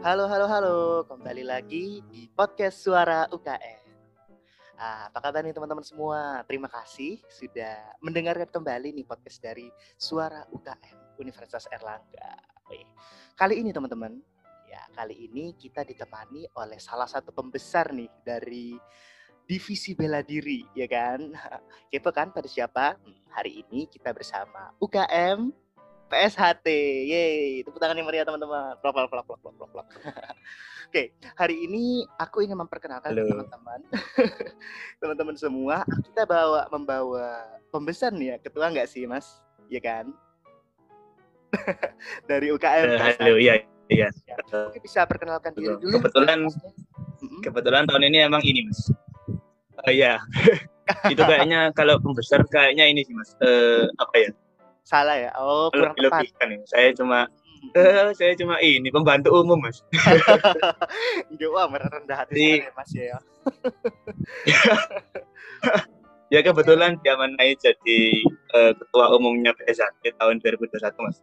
Halo, halo, halo. Kembali lagi di podcast Suara UKM. Ah, apa kabar nih teman-teman semua? Terima kasih sudah mendengarkan kembali nih podcast dari Suara UKM Universitas Erlangga. Kali ini teman-teman, ya kali ini kita ditemani oleh salah satu pembesar nih dari divisi bela diri, ya kan? Kepo kan pada siapa? Hmm, hari ini kita bersama UKM PSHT. Yeay, tepuk tangan yang meriah teman-teman. Plok, plok, plok, plok, plok, plok. Oke, hari ini aku ingin memperkenalkan teman-teman. teman-teman semua, kita bawa membawa pembesar nih ya, ketua nggak sih, Mas? Iya kan? Dari UKM. Uh, eh, halo, iya, iya. Ya, mungkin bisa perkenalkan diri dulu. Kebetulan kebetulan tahun ini emang ini, Mas. Oh iya. Itu kayaknya kalau pembesar kayaknya ini sih, Mas. Uh, apa ya? Salah ya? Oh, kurang tepat. Kan, ya. Saya cuma uh, saya cuma ini pembantu umum, Mas. Wah, merendah hati Di... ya, Mas ya. ya kebetulan zaman naik jadi uh, ketua umumnya PSAT tahun 2021, Mas.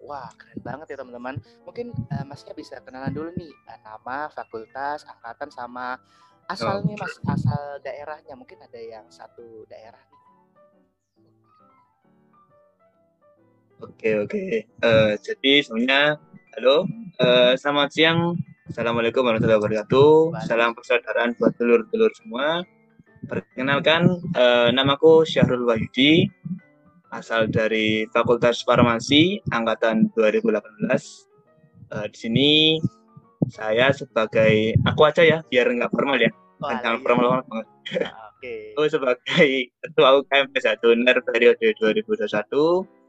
Wah, keren banget ya teman-teman. Mungkin uh, Masnya bisa kenalan dulu nih uh, nama, fakultas, angkatan sama asalnya oh. Mas, asal daerahnya. Mungkin ada yang satu daerah nih. Oke oke. Uh, jadi semuanya halo, uh, selamat siang. Assalamualaikum warahmatullahi wabarakatuh. Salam persaudaraan buat telur-telur semua. Perkenalkan, uh, namaku Syahrul Wahyudi, asal dari Fakultas Farmasi angkatan 2018. Uh, di sini saya sebagai aku aja ya, biar nggak formal ya, jangan formal banget. Ah, oke. Okay. Aku sebagai ketua UKM P1 periode 2021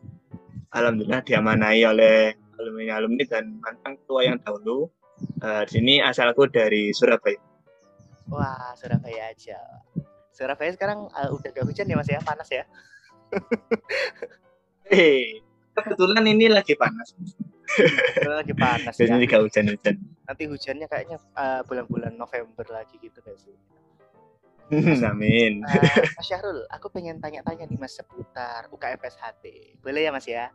alhamdulillah diamanai oleh alumni-alumni dan mantan ketua yang dahulu. Uh, di sini asalku dari Surabaya. Wah, Surabaya aja. Surabaya sekarang uh, udah gak hujan ya Mas ya, panas ya? Eh, kebetulan ini lagi panas. lagi panas ya. Jadi gak hujan-hujan. Nanti hujannya kayaknya uh, bulan-bulan November lagi gitu gak sih? Amin. Uh, Mas Syahrul, aku pengen tanya-tanya nih Mas seputar UKM PSHT. Boleh ya Mas ya?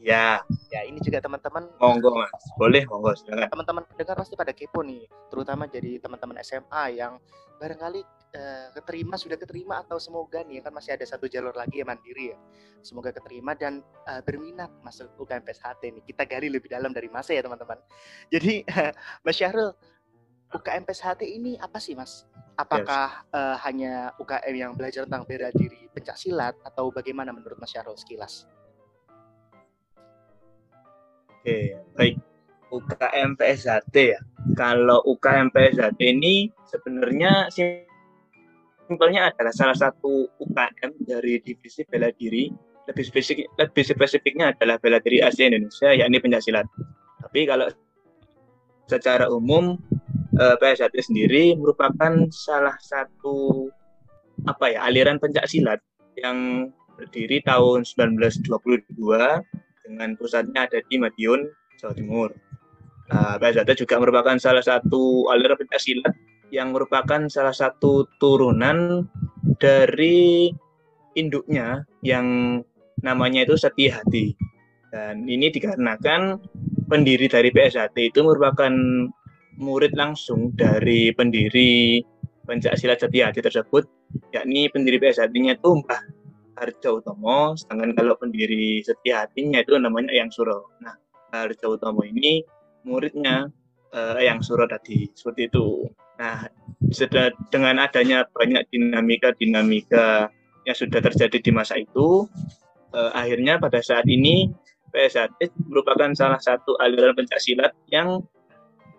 Ya. Ya, ini juga teman-teman. Monggo Mas. Boleh, monggo Teman-teman dengar pasti pada kepo nih, terutama jadi teman-teman SMA yang barangkali uh, keterima sudah keterima atau semoga nih kan masih ada satu jalur lagi ya mandiri ya. Semoga keterima dan uh, berminat masuk UKM PSHT nih. Kita gali lebih dalam dari masa ya teman-teman. Jadi Mas Syahrul, UKM PSHT ini apa sih Mas? Apakah yes. uh, hanya UKM yang belajar tentang bela diri pencak silat atau bagaimana menurut Mas Syarul sekilas? Oke, baik. UKM PSHT ya. Kalau UKM PSHT ini sebenarnya simpelnya adalah salah satu UKM dari divisi bela diri. Lebih spesifik, lebih spesifiknya adalah bela diri Asia Indonesia, yakni pencak silat. Tapi kalau secara umum uh, eh, PSHT sendiri merupakan salah satu apa ya aliran pencak silat yang berdiri tahun 1922 dengan pusatnya ada di Madiun, Jawa Timur. Uh, juga merupakan salah satu aliran pencak silat yang merupakan salah satu turunan dari induknya yang namanya itu Setia Hati. Dan ini dikarenakan pendiri dari PSHT itu merupakan murid langsung dari pendiri pencak silat Setiati tersebut, yakni pendiri PSHT-nya itu Mbah Harjo Utomo, sedangkan kalau pendiri setia hatinya itu namanya Eyang Suro. Nah, Harjo Utomo ini muridnya uh, Eyang Suro tadi, seperti itu. Nah, dengan adanya banyak dinamika-dinamika yang sudah terjadi di masa itu, uh, akhirnya pada saat ini PSHT merupakan salah satu aliran pencak silat yang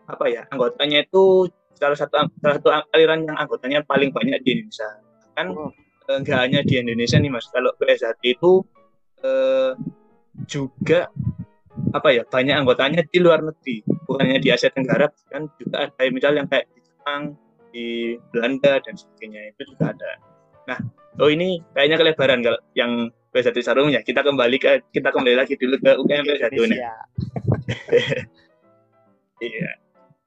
apa ya anggotanya itu salah satu salah satu aliran yang anggotanya paling banyak di Indonesia. Kan oh. enggak hanya di Indonesia nih mas. Kalau PSHT itu eh, juga apa ya banyak anggotanya di luar negeri. Bukannya di Asia Tenggara kan juga ada misal yang kayak di Jepang di Belanda dan sebagainya itu juga ada. Nah oh ini kayaknya kelebaran kalau yang PSHT Sarung ya. Kita kembali ke kita kembali lagi dulu ke UKM PSHT iya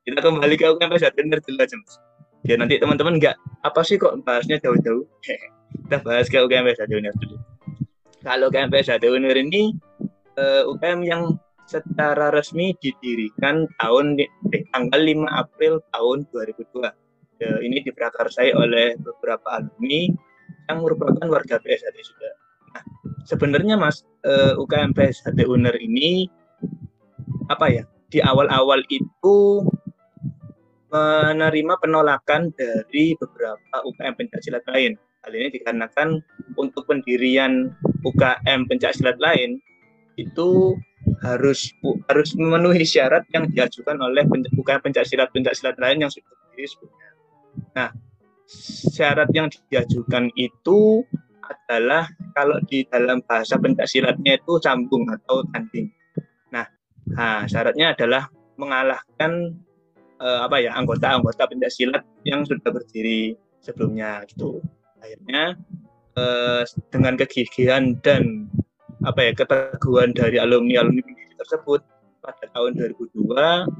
kita kembali ke UKM PSHT dulu aja mas ya nanti teman-teman nggak apa sih kok bahasnya jauh-jauh kita bahas ke UKM PSHT Unir dulu kalau UKM PSHT Unir ini uh, UKM yang secara resmi didirikan tahun eh, tanggal 5 April tahun 2002. Ya, ini diprakarsai oleh beberapa alumni yang merupakan warga PSHT juga. Nah, sebenarnya Mas uh, eh, UKM UNER ini apa ya? Di awal-awal itu menerima penolakan dari beberapa UKM pencaksilat lain. Hal ini dikarenakan untuk pendirian UKM pencaksilat lain itu harus harus memenuhi syarat yang diajukan oleh UKM pencaksilat pencaksilat lain yang sudah berdiri sebelumnya. Nah, syarat yang diajukan itu adalah kalau di dalam bahasa pencaksilatnya itu sambung atau tanding. Nah, nah syaratnya adalah mengalahkan eh, apa ya anggota-anggota pencaksilat yang sudah berdiri sebelumnya gitu. Akhirnya eh, dengan kegigihan dan apa ya keteguhan dari alumni alumni tersebut pada tahun 2002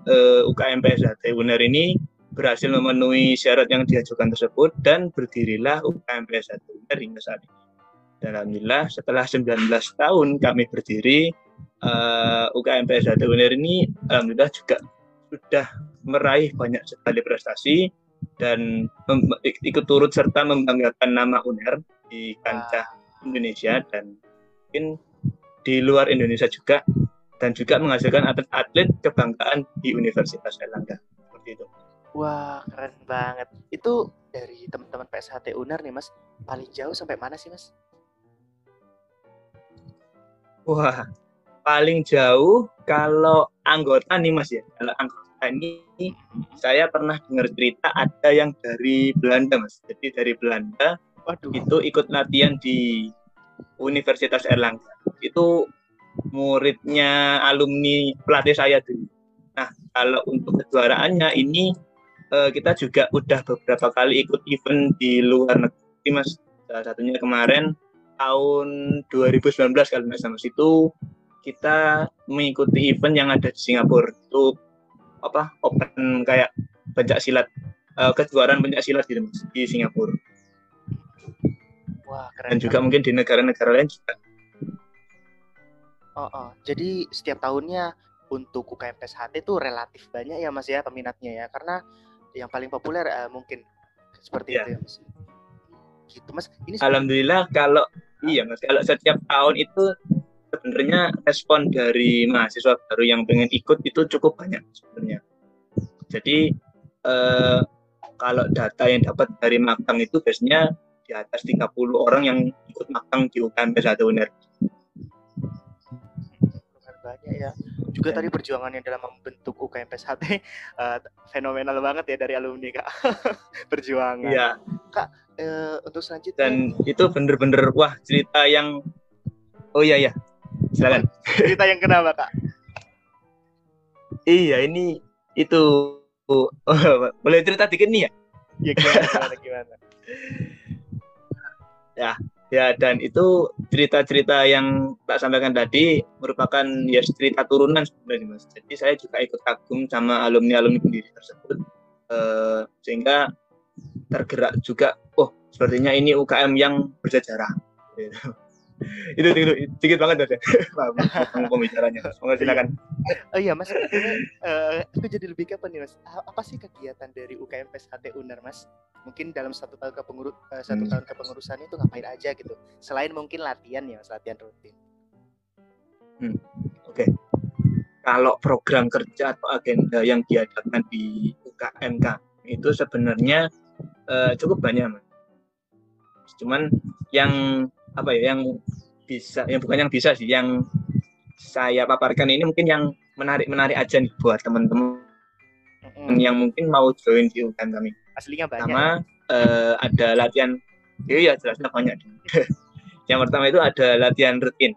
eh, UKM PSHT UNER ini berhasil memenuhi syarat yang diajukan tersebut dan berdirilah UKM PSHT UNER hingga saat ini. Dan alhamdulillah setelah 19 tahun kami berdiri eh, UKM PSHT UNER ini alhamdulillah juga sudah meraih banyak sekali prestasi dan ikut turut serta membanggakan nama UNER di kancah Indonesia dan mungkin di luar Indonesia juga dan juga menghasilkan atlet-atlet kebanggaan di Universitas Erlangga seperti itu. Wah keren banget. Itu dari teman-teman PSHT UNER nih mas, paling jauh sampai mana sih mas? Wah paling jauh kalau anggota nih mas ya. Kalau anggota ini saya pernah dengar cerita ada yang dari Belanda mas. Jadi dari Belanda Waduh. itu ikut latihan di Universitas Erlangga itu muridnya alumni pelatih saya dulu. Nah, kalau untuk kejuaraannya ini uh, kita juga udah beberapa kali ikut event di luar negeri, Mas. Salah satunya kemarin tahun 2019 kalau nggak salah itu kita mengikuti event yang ada di Singapura itu apa open kayak pencak silat uh, kejuaraan pencak silat gitu mas di Singapura. Wah, keren. Dan juga mungkin di negara-negara lain juga Oh, oh. Jadi setiap tahunnya untuk UKM PSHT itu relatif banyak ya Mas ya peminatnya ya karena yang paling populer uh, mungkin seperti yeah. itu ya Mas. Gitu Mas. Ini Alhamdulillah kalau iya Mas kalau setiap tahun itu sebenarnya respon dari mahasiswa baru yang pengen ikut itu cukup banyak sebenarnya. Jadi eh, kalau data yang dapat dari magang itu biasanya di atas 30 orang yang ikut magang di UKM PSHT UNER banyak ya. Juga tadi perjuangannya dalam membentuk UKM PSHT uh, fenomenal banget ya dari alumni Kak. Perjuangan. Iya. Kak, uh, untuk selanjutnya dan itu bener-bener wah cerita yang Oh iya iya. Silakan. cerita yang kenapa, Kak? iya, ini itu oh, boleh cerita dikit nih ya? Ya gimana gimana ya, Ya, dan itu cerita-cerita yang tak sampaikan tadi merupakan ya cerita turunan sebenarnya, Mas. Jadi saya juga ikut kagum sama alumni-alumni pendiri tersebut, eh, sehingga tergerak juga, oh sepertinya ini UKM yang bersejarah. Gitu itu dikit, dikit banget ya. Pembicaranya semoga silakan. Oh iya mas. Uh, aku jadi lebih ke apa nih mas? Apa sih kegiatan dari UKM PSHT UNER mas? Mungkin dalam satu tahun kepengurus uh, satu hmm. tahun kepengurusan itu ngapain aja gitu. Selain mungkin latihan ya mas latihan rutin. Hmm. oke. Okay. kalau program kerja atau agenda yang diadakan di UKMK itu sebenarnya uh, cukup banyak mas. Cuman yang apa ya yang bisa yang bukan yang bisa sih yang saya paparkan ini mungkin yang menarik menarik aja nih buat teman-teman mm. yang mungkin mau join di UKM kami. Aslinya banyak. Pertama uh, ada latihan, iya ya jelasnya banyak. yang pertama itu ada latihan rutin.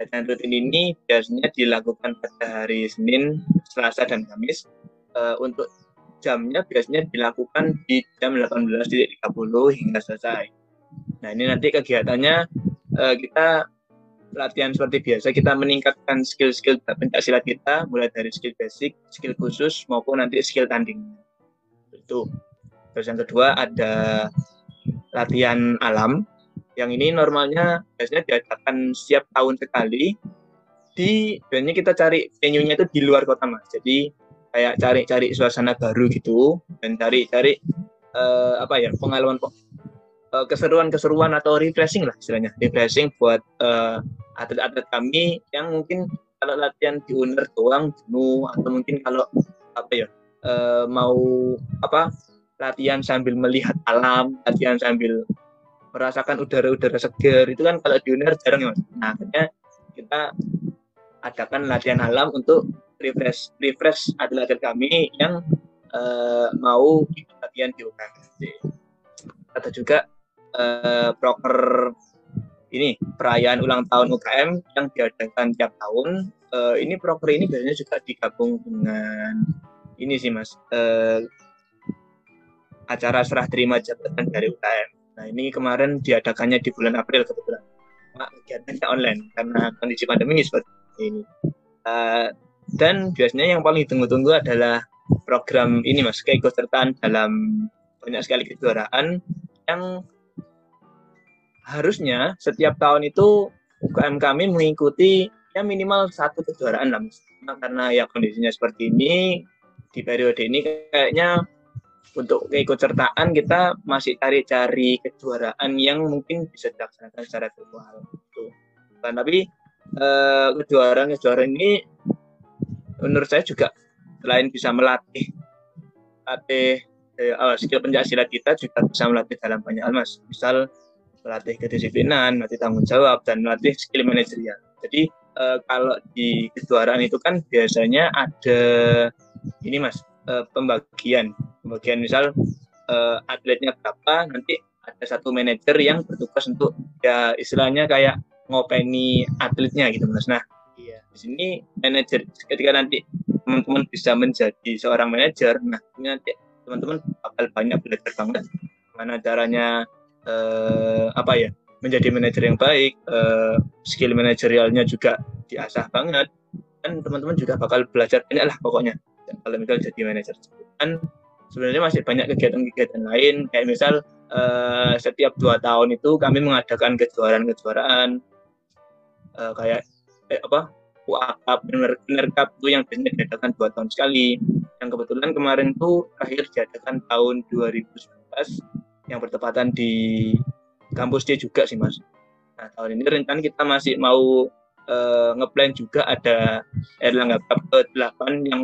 Latihan rutin ini biasanya dilakukan pada hari Senin, Selasa dan Kamis. Uh, untuk jamnya biasanya dilakukan di jam 18.30 hingga selesai. Nah ini nanti kegiatannya uh, kita latihan seperti biasa kita meningkatkan skill-skill pencak silat kita mulai dari skill basic, skill khusus maupun nanti skill tanding. Itu. Terus yang kedua ada latihan alam yang ini normalnya biasanya diadakan setiap tahun sekali di biasanya kita cari venue-nya itu di luar kota mas jadi kayak cari-cari suasana baru gitu dan cari-cari uh, apa ya pengalaman keseruan-keseruan atau refreshing lah istilahnya refreshing buat uh, atlet-atlet kami yang mungkin kalau latihan di UNER doang jenuh atau mungkin kalau apa ya uh, mau apa latihan sambil melihat alam latihan sambil merasakan udara-udara segar itu kan kalau di UNER jarang ya mas nah akhirnya kita adakan latihan alam untuk refresh refresh atlet-atlet kami yang uh, mau latihan di UKMSD. Atau juga uh, proker ini perayaan ulang tahun UKM yang diadakan tiap tahun. Uh, ini proker ini biasanya juga digabung dengan ini sih mas uh, acara serah terima jabatan dari UKM. Nah ini kemarin diadakannya di bulan April kebetulan. Nah, kegiatannya online karena kondisi pandemi seperti ini. Uh, dan biasanya yang paling ditunggu-tunggu adalah program ini mas keikutsertaan dalam banyak sekali kejuaraan yang harusnya setiap tahun itu UKM kami mengikuti ya minimal satu kejuaraan lah mas. Karena ya kondisinya seperti ini di periode ini kayaknya untuk keikutsertaan kita masih cari-cari kejuaraan yang mungkin bisa dilaksanakan secara virtual. Gitu. Nah, tapi uh, kejuaraan-kejuaraan ini menurut saya juga selain bisa melatih latih eh, skill pencaksilat kita juga bisa melatih dalam banyak hal mas misal melatih kedisiplinan melatih tanggung jawab dan melatih skill manajerial. Jadi eh, kalau di kejuaraan itu kan biasanya ada ini mas eh, pembagian. Pembagian misal eh, atletnya berapa nanti ada satu manajer yang bertugas untuk ya istilahnya kayak ngopeni atletnya gitu mas. Nah iya. di sini manajer ketika nanti teman-teman bisa menjadi seorang manajer nah ini nanti teman-teman bakal banyak belajar banget mana caranya eh, apa ya menjadi manajer yang baik eh, skill manajerialnya juga diasah banget dan teman-teman juga bakal belajar banyak lah pokoknya. Dan kalau misal jadi manajer dan sebenarnya masih banyak kegiatan-kegiatan lain. Kayak misal eh, setiap dua tahun itu kami mengadakan kejuaraan-kejuaraan uh, kayak eh, apa UAKAP cup itu yang biasanya diadakan dua tahun sekali. Yang kebetulan kemarin tuh terakhir diadakan tahun 2019 yang bertepatan di kampus D juga sih mas. Nah tahun ini rencana kita masih mau uh, ngeplan juga ada Erlangga Cup ke-8 yang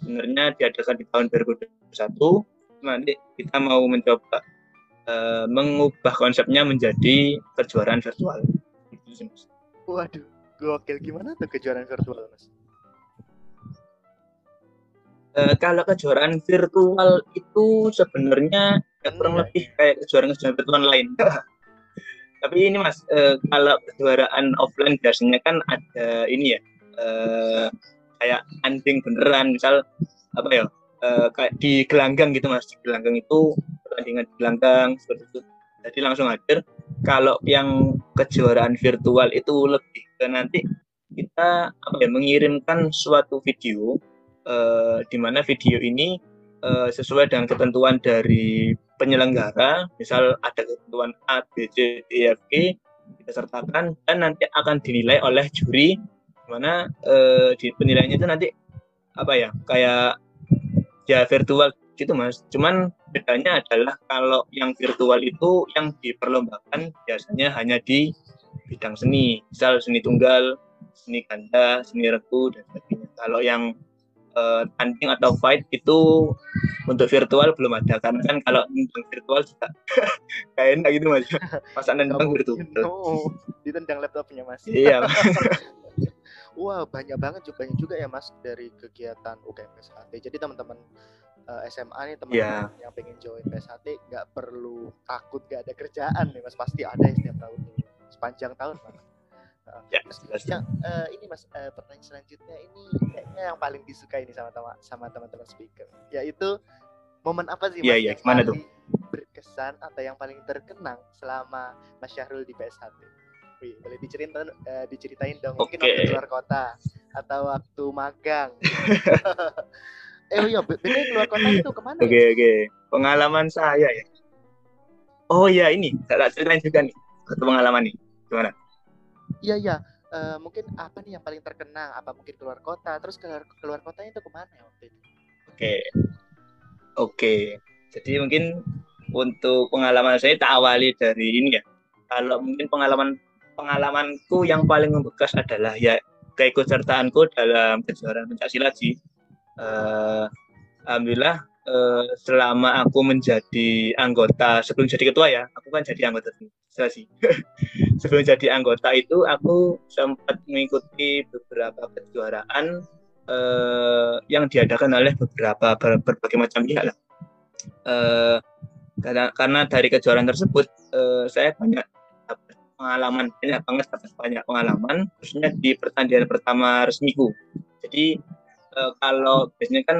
sebenarnya diadakan di tahun 2021 nanti kita mau mencoba uh, mengubah konsepnya menjadi kejuaraan virtual. Itu sih mas. Waduh, gokil. Gimana tuh kejuaraan virtual, Mas? Uh, kalau kejuaraan virtual itu sebenarnya ya kurang hmm, lebih kayak kejuaraan-kejuaraan virtual lain. Tapi ini mas, uh, kalau kejuaraan offline biasanya kan ada ini ya, uh, kayak anjing beneran, misal apa ya, uh, kayak di gelanggang gitu mas, di gelanggang itu pertandingan di gelanggang seperti itu. Jadi langsung hadir kalau yang kejuaraan virtual itu lebih ke nanti kita apa ya mengirimkan suatu video uh, di mana video ini uh, sesuai dengan ketentuan dari penyelenggara misal ada ketentuan A B C D E F G kita sertakan dan nanti akan dinilai oleh juri mana uh, di penilaiannya itu nanti apa ya kayak ya virtual gitu mas. Cuman bedanya adalah kalau yang virtual itu yang diperlombakan biasanya hanya di bidang seni misal seni tunggal seni ganda seni regu dan sebagainya. Kalau yang uh, atau fight itu untuk virtual belum ada karena kan kalau untuk virtual juga kayak enak gitu mas pasangan nendang virtual oh, ditendang laptopnya mas iya Wah banyak banget juga banyak juga ya mas dari kegiatan UKM PSHT. Jadi teman-teman uh, eh, SMA nih teman-teman yeah. yang pengen join PSHT nggak perlu takut gak ada kerjaan nih mas pasti ada ya setiap tahun sepanjang tahun mas. Ya, uh, ini mas uh, pertanyaan selanjutnya ini kayaknya yang paling disukai ini sama teman sama teman-teman speaker yaitu momen apa sih iya, mas yeah, yeah. yang Mana paling tuh? berkesan atau yang paling terkenang selama Mas Syahrul di PSHT? Wih, boleh diceritain uh, diceritain dong mungkin okay. waktu keluar kota atau waktu magang. eh iya, betul keluar kota itu ke mana? Oke okay, ya? oke, okay. pengalaman saya ya. Oh iya ini, saya ceritain juga nih satu pengalaman nih. Gimana? Iya iya, uh, mungkin apa nih yang paling terkenang apa mungkin keluar kota? Terus keluar keluar kotanya itu ke mana ya waktu itu? Oke. Okay. oke. Okay. jadi mungkin untuk pengalaman saya tak awali dari ini ya. Kalau mungkin pengalaman pengalamanku yang paling membekas adalah ya keikutsertaanku dalam kejuaraan pencak silat sih. Uh, alhamdulillah uh, selama aku menjadi anggota sebelum jadi ketua ya aku kan jadi anggota sih. Sebelum jadi anggota itu aku sempat mengikuti beberapa kejuaraan uh, yang diadakan oleh beberapa ber, berbagai macam pihak lah. Uh, karena karena dari kejuaraan tersebut uh, saya banyak dapat pengalaman banyak banget dapat banyak pengalaman khususnya di pertandingan pertama resmiku. Jadi uh, kalau biasanya kan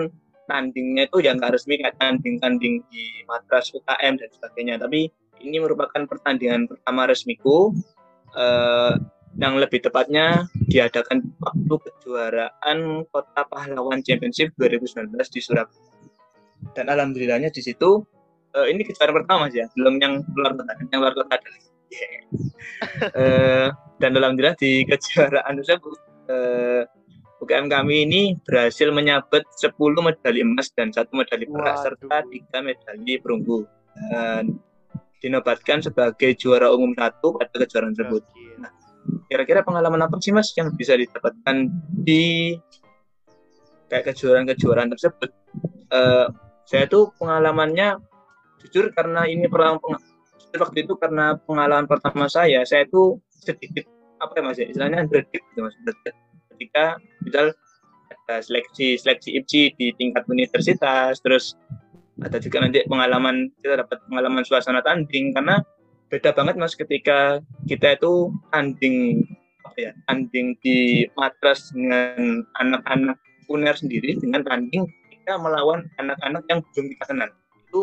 tandingnya itu yang nggak resmi kayak tanding-tanding di matras UKM dan sebagainya. Tapi ini merupakan pertandingan pertama resmiku eh, yang lebih tepatnya diadakan waktu kejuaraan Kota Pahlawan Championship 2019 di Surabaya. Dan alhamdulillahnya di situ eh, ini kejuaraan pertama ya, belum yang luar kota, yang luar kota yeah. eh, dan alhamdulillah di kejuaraan tersebut eh, UKM kami ini berhasil menyabet 10 medali emas dan satu medali perak serta tiga medali perunggu dan dinobatkan sebagai juara umum satu pada kejuaraan tersebut. Nah, kira-kira pengalaman apa sih mas yang bisa didapatkan di kayak kejuaraan-kejuaraan tersebut? Uh, saya tuh pengalamannya jujur karena ini perang waktu itu karena pengalaman pertama saya, saya tuh sedikit apa ya mas ya istilahnya dreaded gitu mas ketika misal ada seleksi seleksi IPC di tingkat universitas terus ada juga nanti pengalaman kita dapat pengalaman suasana tanding karena beda banget mas ketika kita itu tanding apa ya tanding di matras dengan anak-anak uner sendiri dengan tanding kita melawan anak-anak yang belum kita kenal itu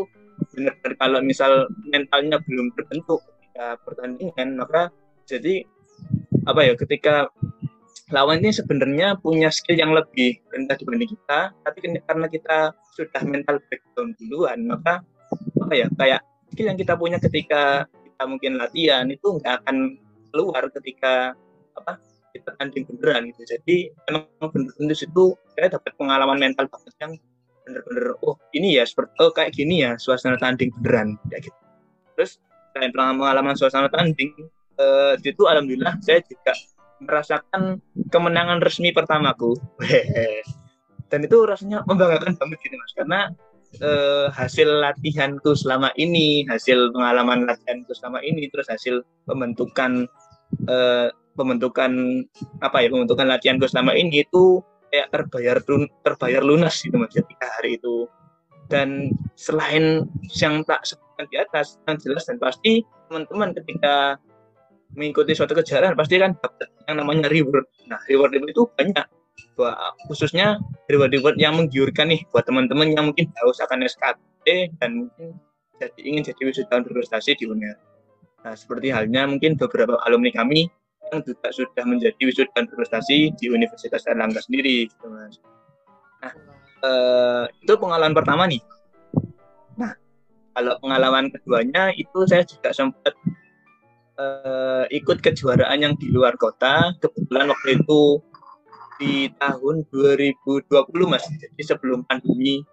benar-benar kalau misal mentalnya belum terbentuk ketika pertandingan maka jadi apa ya ketika lawan ini sebenarnya punya skill yang lebih rendah dibanding kita, tapi karena kita sudah mental breakdown duluan, maka apa ya kayak skill yang kita punya ketika kita mungkin latihan itu nggak akan keluar ketika apa kita tanding beneran gitu. Jadi emang bener-bener itu saya dapat pengalaman mental banget yang bener-bener oh ini ya seperti oh kayak gini ya suasana tanding beneran kayak gitu. Terus selain pengalaman suasana tanding eh, itu alhamdulillah saya juga merasakan kemenangan resmi pertamaku. Dan itu rasanya membanggakan banget gitu mas. Karena eh, hasil latihanku selama ini hasil pengalaman latihanku selama ini terus hasil pembentukan eh, pembentukan apa ya pembentukan latihanku selama ini itu kayak terbayar terbayar lunas gitu mas ketika hari itu. Dan selain yang tak sebutkan di atas yang jelas dan pasti teman-teman ketika mengikuti suatu kejuaraan pasti kan yang namanya reward. Nah, reward itu banyak. Khususnya reward reward yang menggiurkan nih buat teman-teman yang mungkin haus akan SKT dan mungkin jadi ingin jadi wisudawan berprestasi di UNER. Nah, seperti halnya mungkin beberapa alumni kami yang juga sudah menjadi wisudawan berprestasi di Universitas Erlangga sendiri, gitu mas. Nah, eh, itu pengalaman pertama nih. Nah, kalau pengalaman keduanya itu saya juga sempat uh, ikut kejuaraan yang di luar kota. Kebetulan waktu itu di tahun 2020 mas, jadi sebelum pandemi,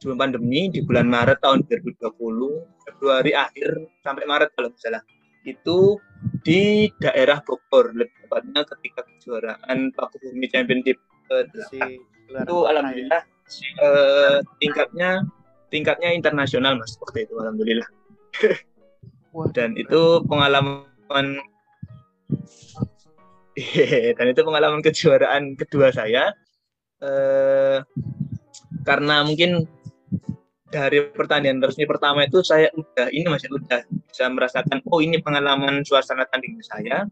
sebelum pandemi di bulan Maret tahun 2020, Februari akhir sampai Maret kalau nggak salah, itu di daerah Bogor, lebih tepatnya ketika kejuaraan Paku Bumi Championship uh, itu alhamdulillah uh, tingkatnya tingkatnya internasional mas waktu itu alhamdulillah. dan itu pengalaman dan itu pengalaman kejuaraan kedua saya. Eh, karena mungkin dari pertandingan resmi pertama itu saya udah ini masih udah bisa merasakan oh ini pengalaman suasana tanding saya.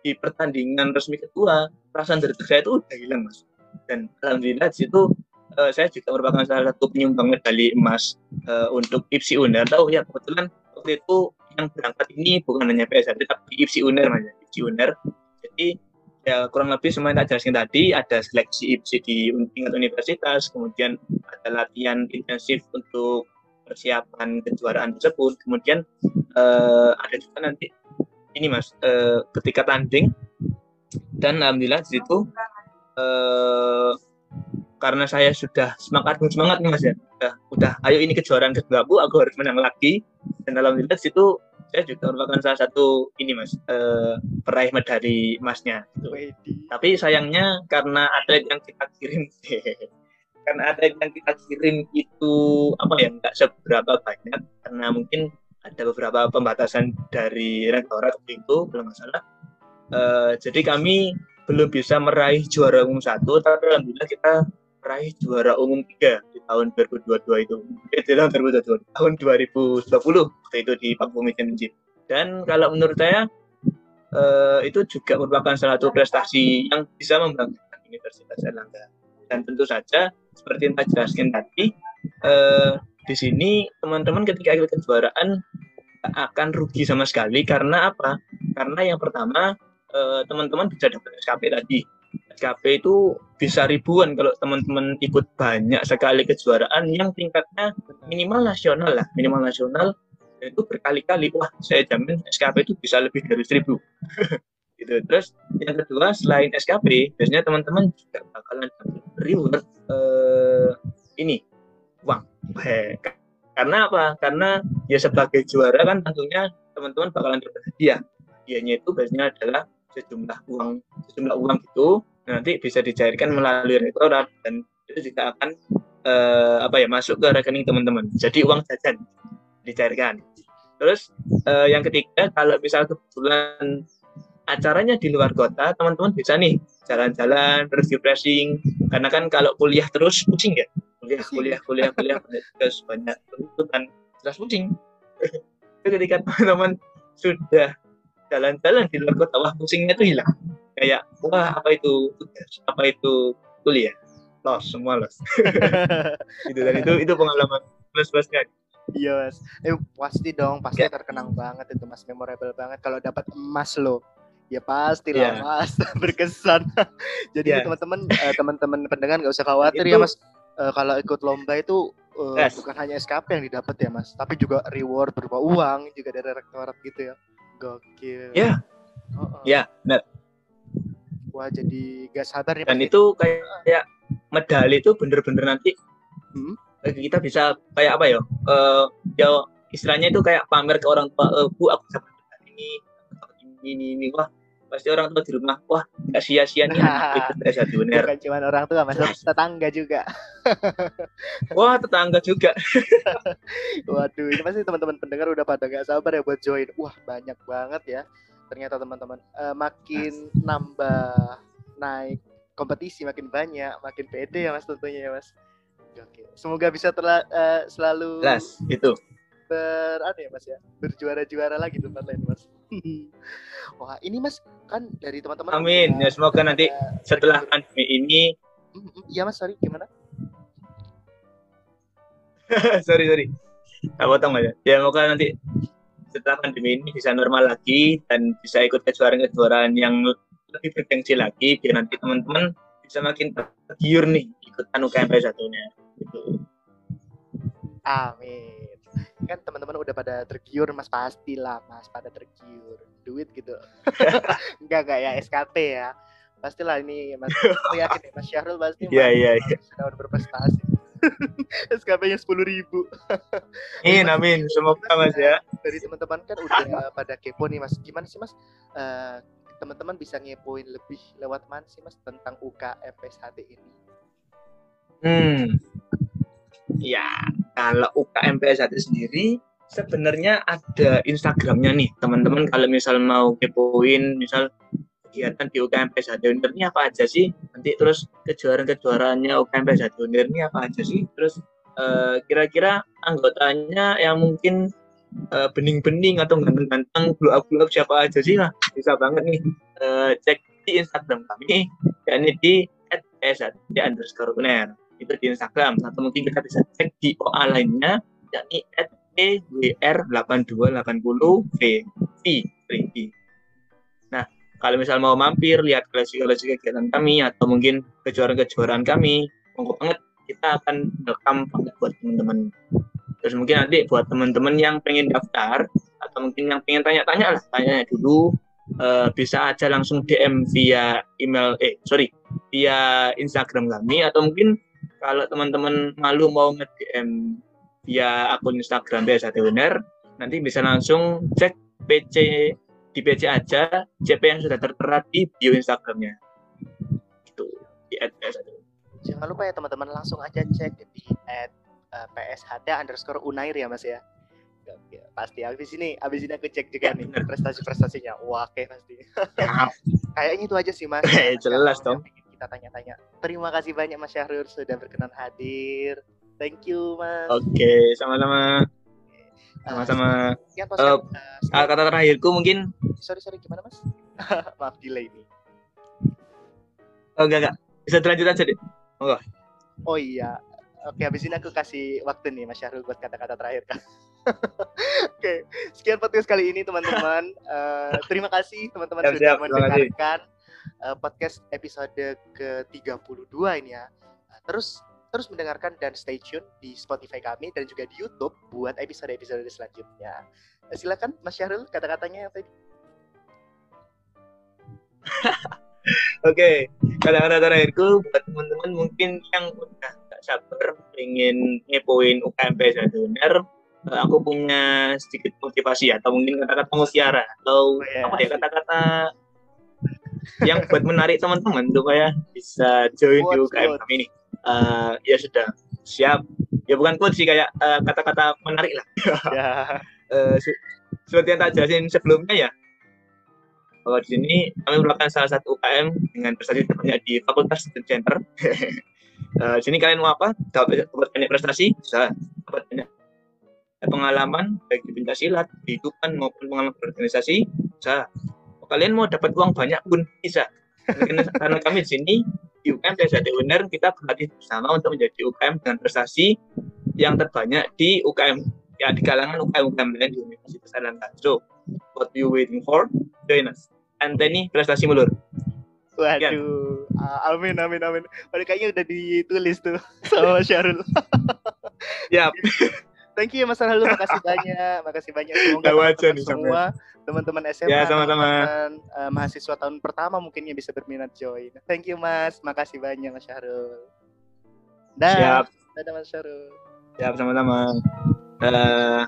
Di pertandingan resmi kedua perasaan dari saya itu udah hilang mas. Dan alhamdulillah di situ uh, saya juga merupakan salah satu penyumbang medali emas uh, untuk IPSI UNER tahu ya kebetulan waktu itu yang berangkat ini bukan hanya PSHT tapi IPSI UNER namanya IPSI UNER. Jadi ya kurang lebih semua yang tak jelaskan tadi ada seleksi IPSI di tingkat universitas kemudian ada latihan intensif untuk persiapan kejuaraan tersebut kemudian uh, ada juga nanti ini mas uh, ketika tanding. Dan alhamdulillah di situ eh, karena saya sudah semangat semangat nih mas ya. Udah, udah ayo ini kejuaraan kedua aku aku harus menang lagi. Dan alhamdulillah di situ saya juga merupakan salah satu ini mas eh, peraih medali emasnya gitu. tapi sayangnya karena ada yang kita kirim karena ada yang kita kirim itu apa ya nggak seberapa banyak karena mungkin ada beberapa pembatasan dari rektorat itu belum masalah uh, jadi kami belum bisa meraih juara umum satu tapi alhamdulillah kita meraih juara umum tiga di tahun 2022 itu eh, di tahun 2022 tahun 2020 waktu itu di Papua Championship dan kalau menurut saya uh, itu juga merupakan salah satu prestasi yang bisa membanggakan Universitas Erlangga dan tentu saja seperti yang saya jelaskan tadi eh, di sini teman-teman ketika ikut kejuaraan akan rugi sama sekali karena apa? Karena yang pertama eh, teman-teman bisa dapat SKP tadi. SKP itu bisa ribuan kalau teman-teman ikut banyak sekali kejuaraan yang tingkatnya minimal nasional lah, minimal nasional itu berkali-kali. Wah saya jamin SKP itu bisa lebih dari seribu. Gitu. Terus yang kedua selain SKP biasanya teman-teman juga bakalan reward uh, ini uang. Karena apa? Karena ya sebagai juara kan tentunya teman-teman bakalan dapat hadiah. Hadiahnya itu biasanya adalah sejumlah uang sejumlah uang itu nanti bisa dicairkan melalui rektorat dan itu juga akan uh, apa ya masuk ke rekening teman-teman jadi uang jajan dicairkan terus uh, yang ketiga kalau misal kebetulan acaranya di luar kota, teman-teman bisa nih jalan-jalan, terus refreshing. Karena kan kalau kuliah terus pusing ya. Kuliah, kuliah, kuliah, kuliah, terus banyak tuntutan, terus pusing. ketika teman-teman sudah jalan-jalan di luar kota, wah pusingnya tuh hilang. Kayak, wah apa itu apa itu kuliah? Los, semua los. itu dan itu itu pengalaman plus-plusnya. Iya mas, eh pasti dong, pasti terkenang banget itu mas, memorable banget kalau dapat emas lo ya pasti lah yeah. mas berkesan jadi yeah. teman-teman uh, teman-teman pendengar nggak usah khawatir ya, itu... ya mas uh, kalau ikut lomba itu uh, yes. bukan hanya SKP yang didapat ya mas tapi juga reward berupa uang juga dari rektorat gitu ya gokil ya yeah. oh, oh. ya yeah, benar wah jadi gak sabar nih dan itu kayak, kayak medali itu bener-bener nanti hmm? kita bisa kayak apa ya uh, ya istilahnya itu kayak pamer ke orang tua uh, bu aku dapat ini ini ini wah pasti orang tua di rumah wah nggak sia-sia nih anak ikut S1 bener. Bukan cuma orang tua mas tetangga juga. Wah tetangga juga. Waduh ini pasti teman-teman pendengar udah pada gak sabar ya buat join. Wah banyak banget ya ternyata teman-teman. Uh, makin mas. nambah naik kompetisi makin banyak makin pede ya mas tentunya ya mas. Oke. Semoga bisa terla, uh, selalu Jelas, itu ber ya mas ya? Berjuara-juara lagi tempat lain mas. Wah ini mas kan dari teman-teman amin. ya semoga nanti setelah pandemi ini iya mas sorry gimana? Sorry sorry. Tak potong aja. Ya semoga nanti setelah pandemi ini bisa normal lagi dan bisa ikut kejuaraan-kejuaraan yang lebih bergengsi lagi biar nanti teman-teman bisa makin tergiur nih ikut anu KMP satunya. Gitu. Amin. Kan teman-teman udah pada tergiur mas pasti lah mas pada tergiur. Duit gitu. Enggak enggak ya SKT ya. Pastilah ini mas. Aku yakin mas Syahrul pasti yeah, yeah, yeah. sudah berprestasi SKP-nya sepuluh ribu. Amin, amin. Semoga mas ya. Dari teman-teman kan udah pada kepo nih mas. Gimana sih mas? Uh, teman-teman bisa ngepoin lebih lewat mana sih mas tentang UKM PSHD ini? Hmm, ya kalau UKM PS1 sendiri sebenarnya ada Instagramnya nih teman-teman kalau misal mau kepoin misal kegiatan di UKM PS1 ini apa aja sih? Nanti terus kejuaraan-kejuaraannya UKM PS1 ini apa aja sih? Terus eh, kira-kira anggotanya yang mungkin uh, bening-bening atau ganteng-ganteng blow up blow up siapa aja sih lah. Bisa banget nih uh, cek di Instagram kami yakni di @ps1 underscore itu di Instagram atau mungkin kita bisa cek di OA lainnya yakni @ewr8280v v kalau misal mau mampir lihat koleksi-koleksi kegiatan kami atau mungkin kejuaraan-kejuaraan kami, monggo banget kita akan welcome banget buat teman-teman. Terus mungkin nanti buat teman-teman yang pengen daftar atau mungkin yang pengen tanya-tanya lah, tanya dulu uh, bisa aja langsung DM via email eh sorry via Instagram kami atau mungkin kalau teman-teman malu mau nge-DM via akun Instagram biasa Uner nanti bisa langsung cek PC di PC aja CP yang sudah tertera di bio Instagramnya itu di @ps jangan lupa ya teman-teman langsung aja cek di at uh, eh, PSHT underscore Unair ya mas ya pasti habis ini habis ini aku cek juga ya, nih prestasi-prestasinya. Wah, oke pasti. Kayaknya itu aja sih Mas. Eh, jelas dong. Kita tanya-tanya. Terima kasih banyak Mas Syahrul sudah berkenan hadir. Thank you Mas. Oke, sama-sama. Sama-sama. Uh, uh, uh, kata terakhirku mungkin. Sorry sorry gimana Mas? Maaf delay ini. Oh enggak enggak. Bisa terlanjut aja deh. Oh, oh iya, Oke, habis ini aku kasih waktu nih Mas Syahrul buat kata-kata terakhir kan. Oke, sekian podcast kali ini teman-teman. Uh, terima kasih teman-teman sudah siap, mendengarkan uh, podcast episode ke-32 ini ya. Terus terus mendengarkan dan stay tune di Spotify kami dan juga di YouTube buat episode-episode selanjutnya. Uh, silakan Mas Syahrul kata-katanya apa ini? Oke, okay. kata-kata terakhirku buat teman-teman mungkin yang udah sabar ingin ngepoin UKMP Zaduner eh, aku punya sedikit motivasi atau mungkin kata-kata mutiara atau oh, yeah. apa ya kata-kata yang buat menarik teman-teman supaya bisa join di UKM kami ini uh, ya sudah. Siap. Ya bukan quote sih kayak uh, kata-kata menarik lah. Yeah. uh, seperti yang tak jelasin sebelumnya ya? Bahwa di sini kami merupakan salah satu UKM dengan prestasi terbanyak di Fakultas Student Center. Uh, sini kalian mau apa? Dapat, dapat banyak prestasi bisa dapat banyak pengalaman baik di silat di kehidupan maupun pengalaman berorganisasi bisa. Kalian mau dapat uang banyak pun bisa. Karena kami di sini di UKM PSAT Uner kita berlatih bersama untuk menjadi UKM dengan prestasi yang terbanyak di UKM ya di kalangan UKM UKM lain di Universitas Erlangga. So, what you waiting for? Join us. Anthony prestasi mulur. Waduh, uh, amin amin amin. Padahal kayaknya udah ditulis tuh sama Syarul. Yap. Thank you Mas Syahrul, makasih banyak, makasih banyak semoga teman-teman semua teman-teman SMA, ya, sama-sama. teman uh, mahasiswa tahun pertama mungkinnya bisa berminat join. Thank you Mas, makasih banyak Mas Syahrul. Dah. Siap. Dadah Mas Syahrul. Siap sama-sama. Uh,